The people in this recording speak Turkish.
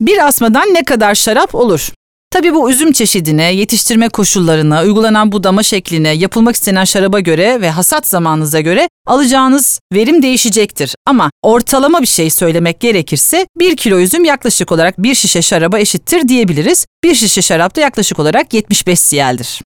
bir asmadan ne kadar şarap olur? Tabii bu üzüm çeşidine, yetiştirme koşullarına, uygulanan budama şekline, yapılmak istenen şaraba göre ve hasat zamanınıza göre alacağınız verim değişecektir. Ama ortalama bir şey söylemek gerekirse 1 kilo üzüm yaklaşık olarak 1 şişe şaraba eşittir diyebiliriz. 1 şişe şarap da yaklaşık olarak 75 siyeldir.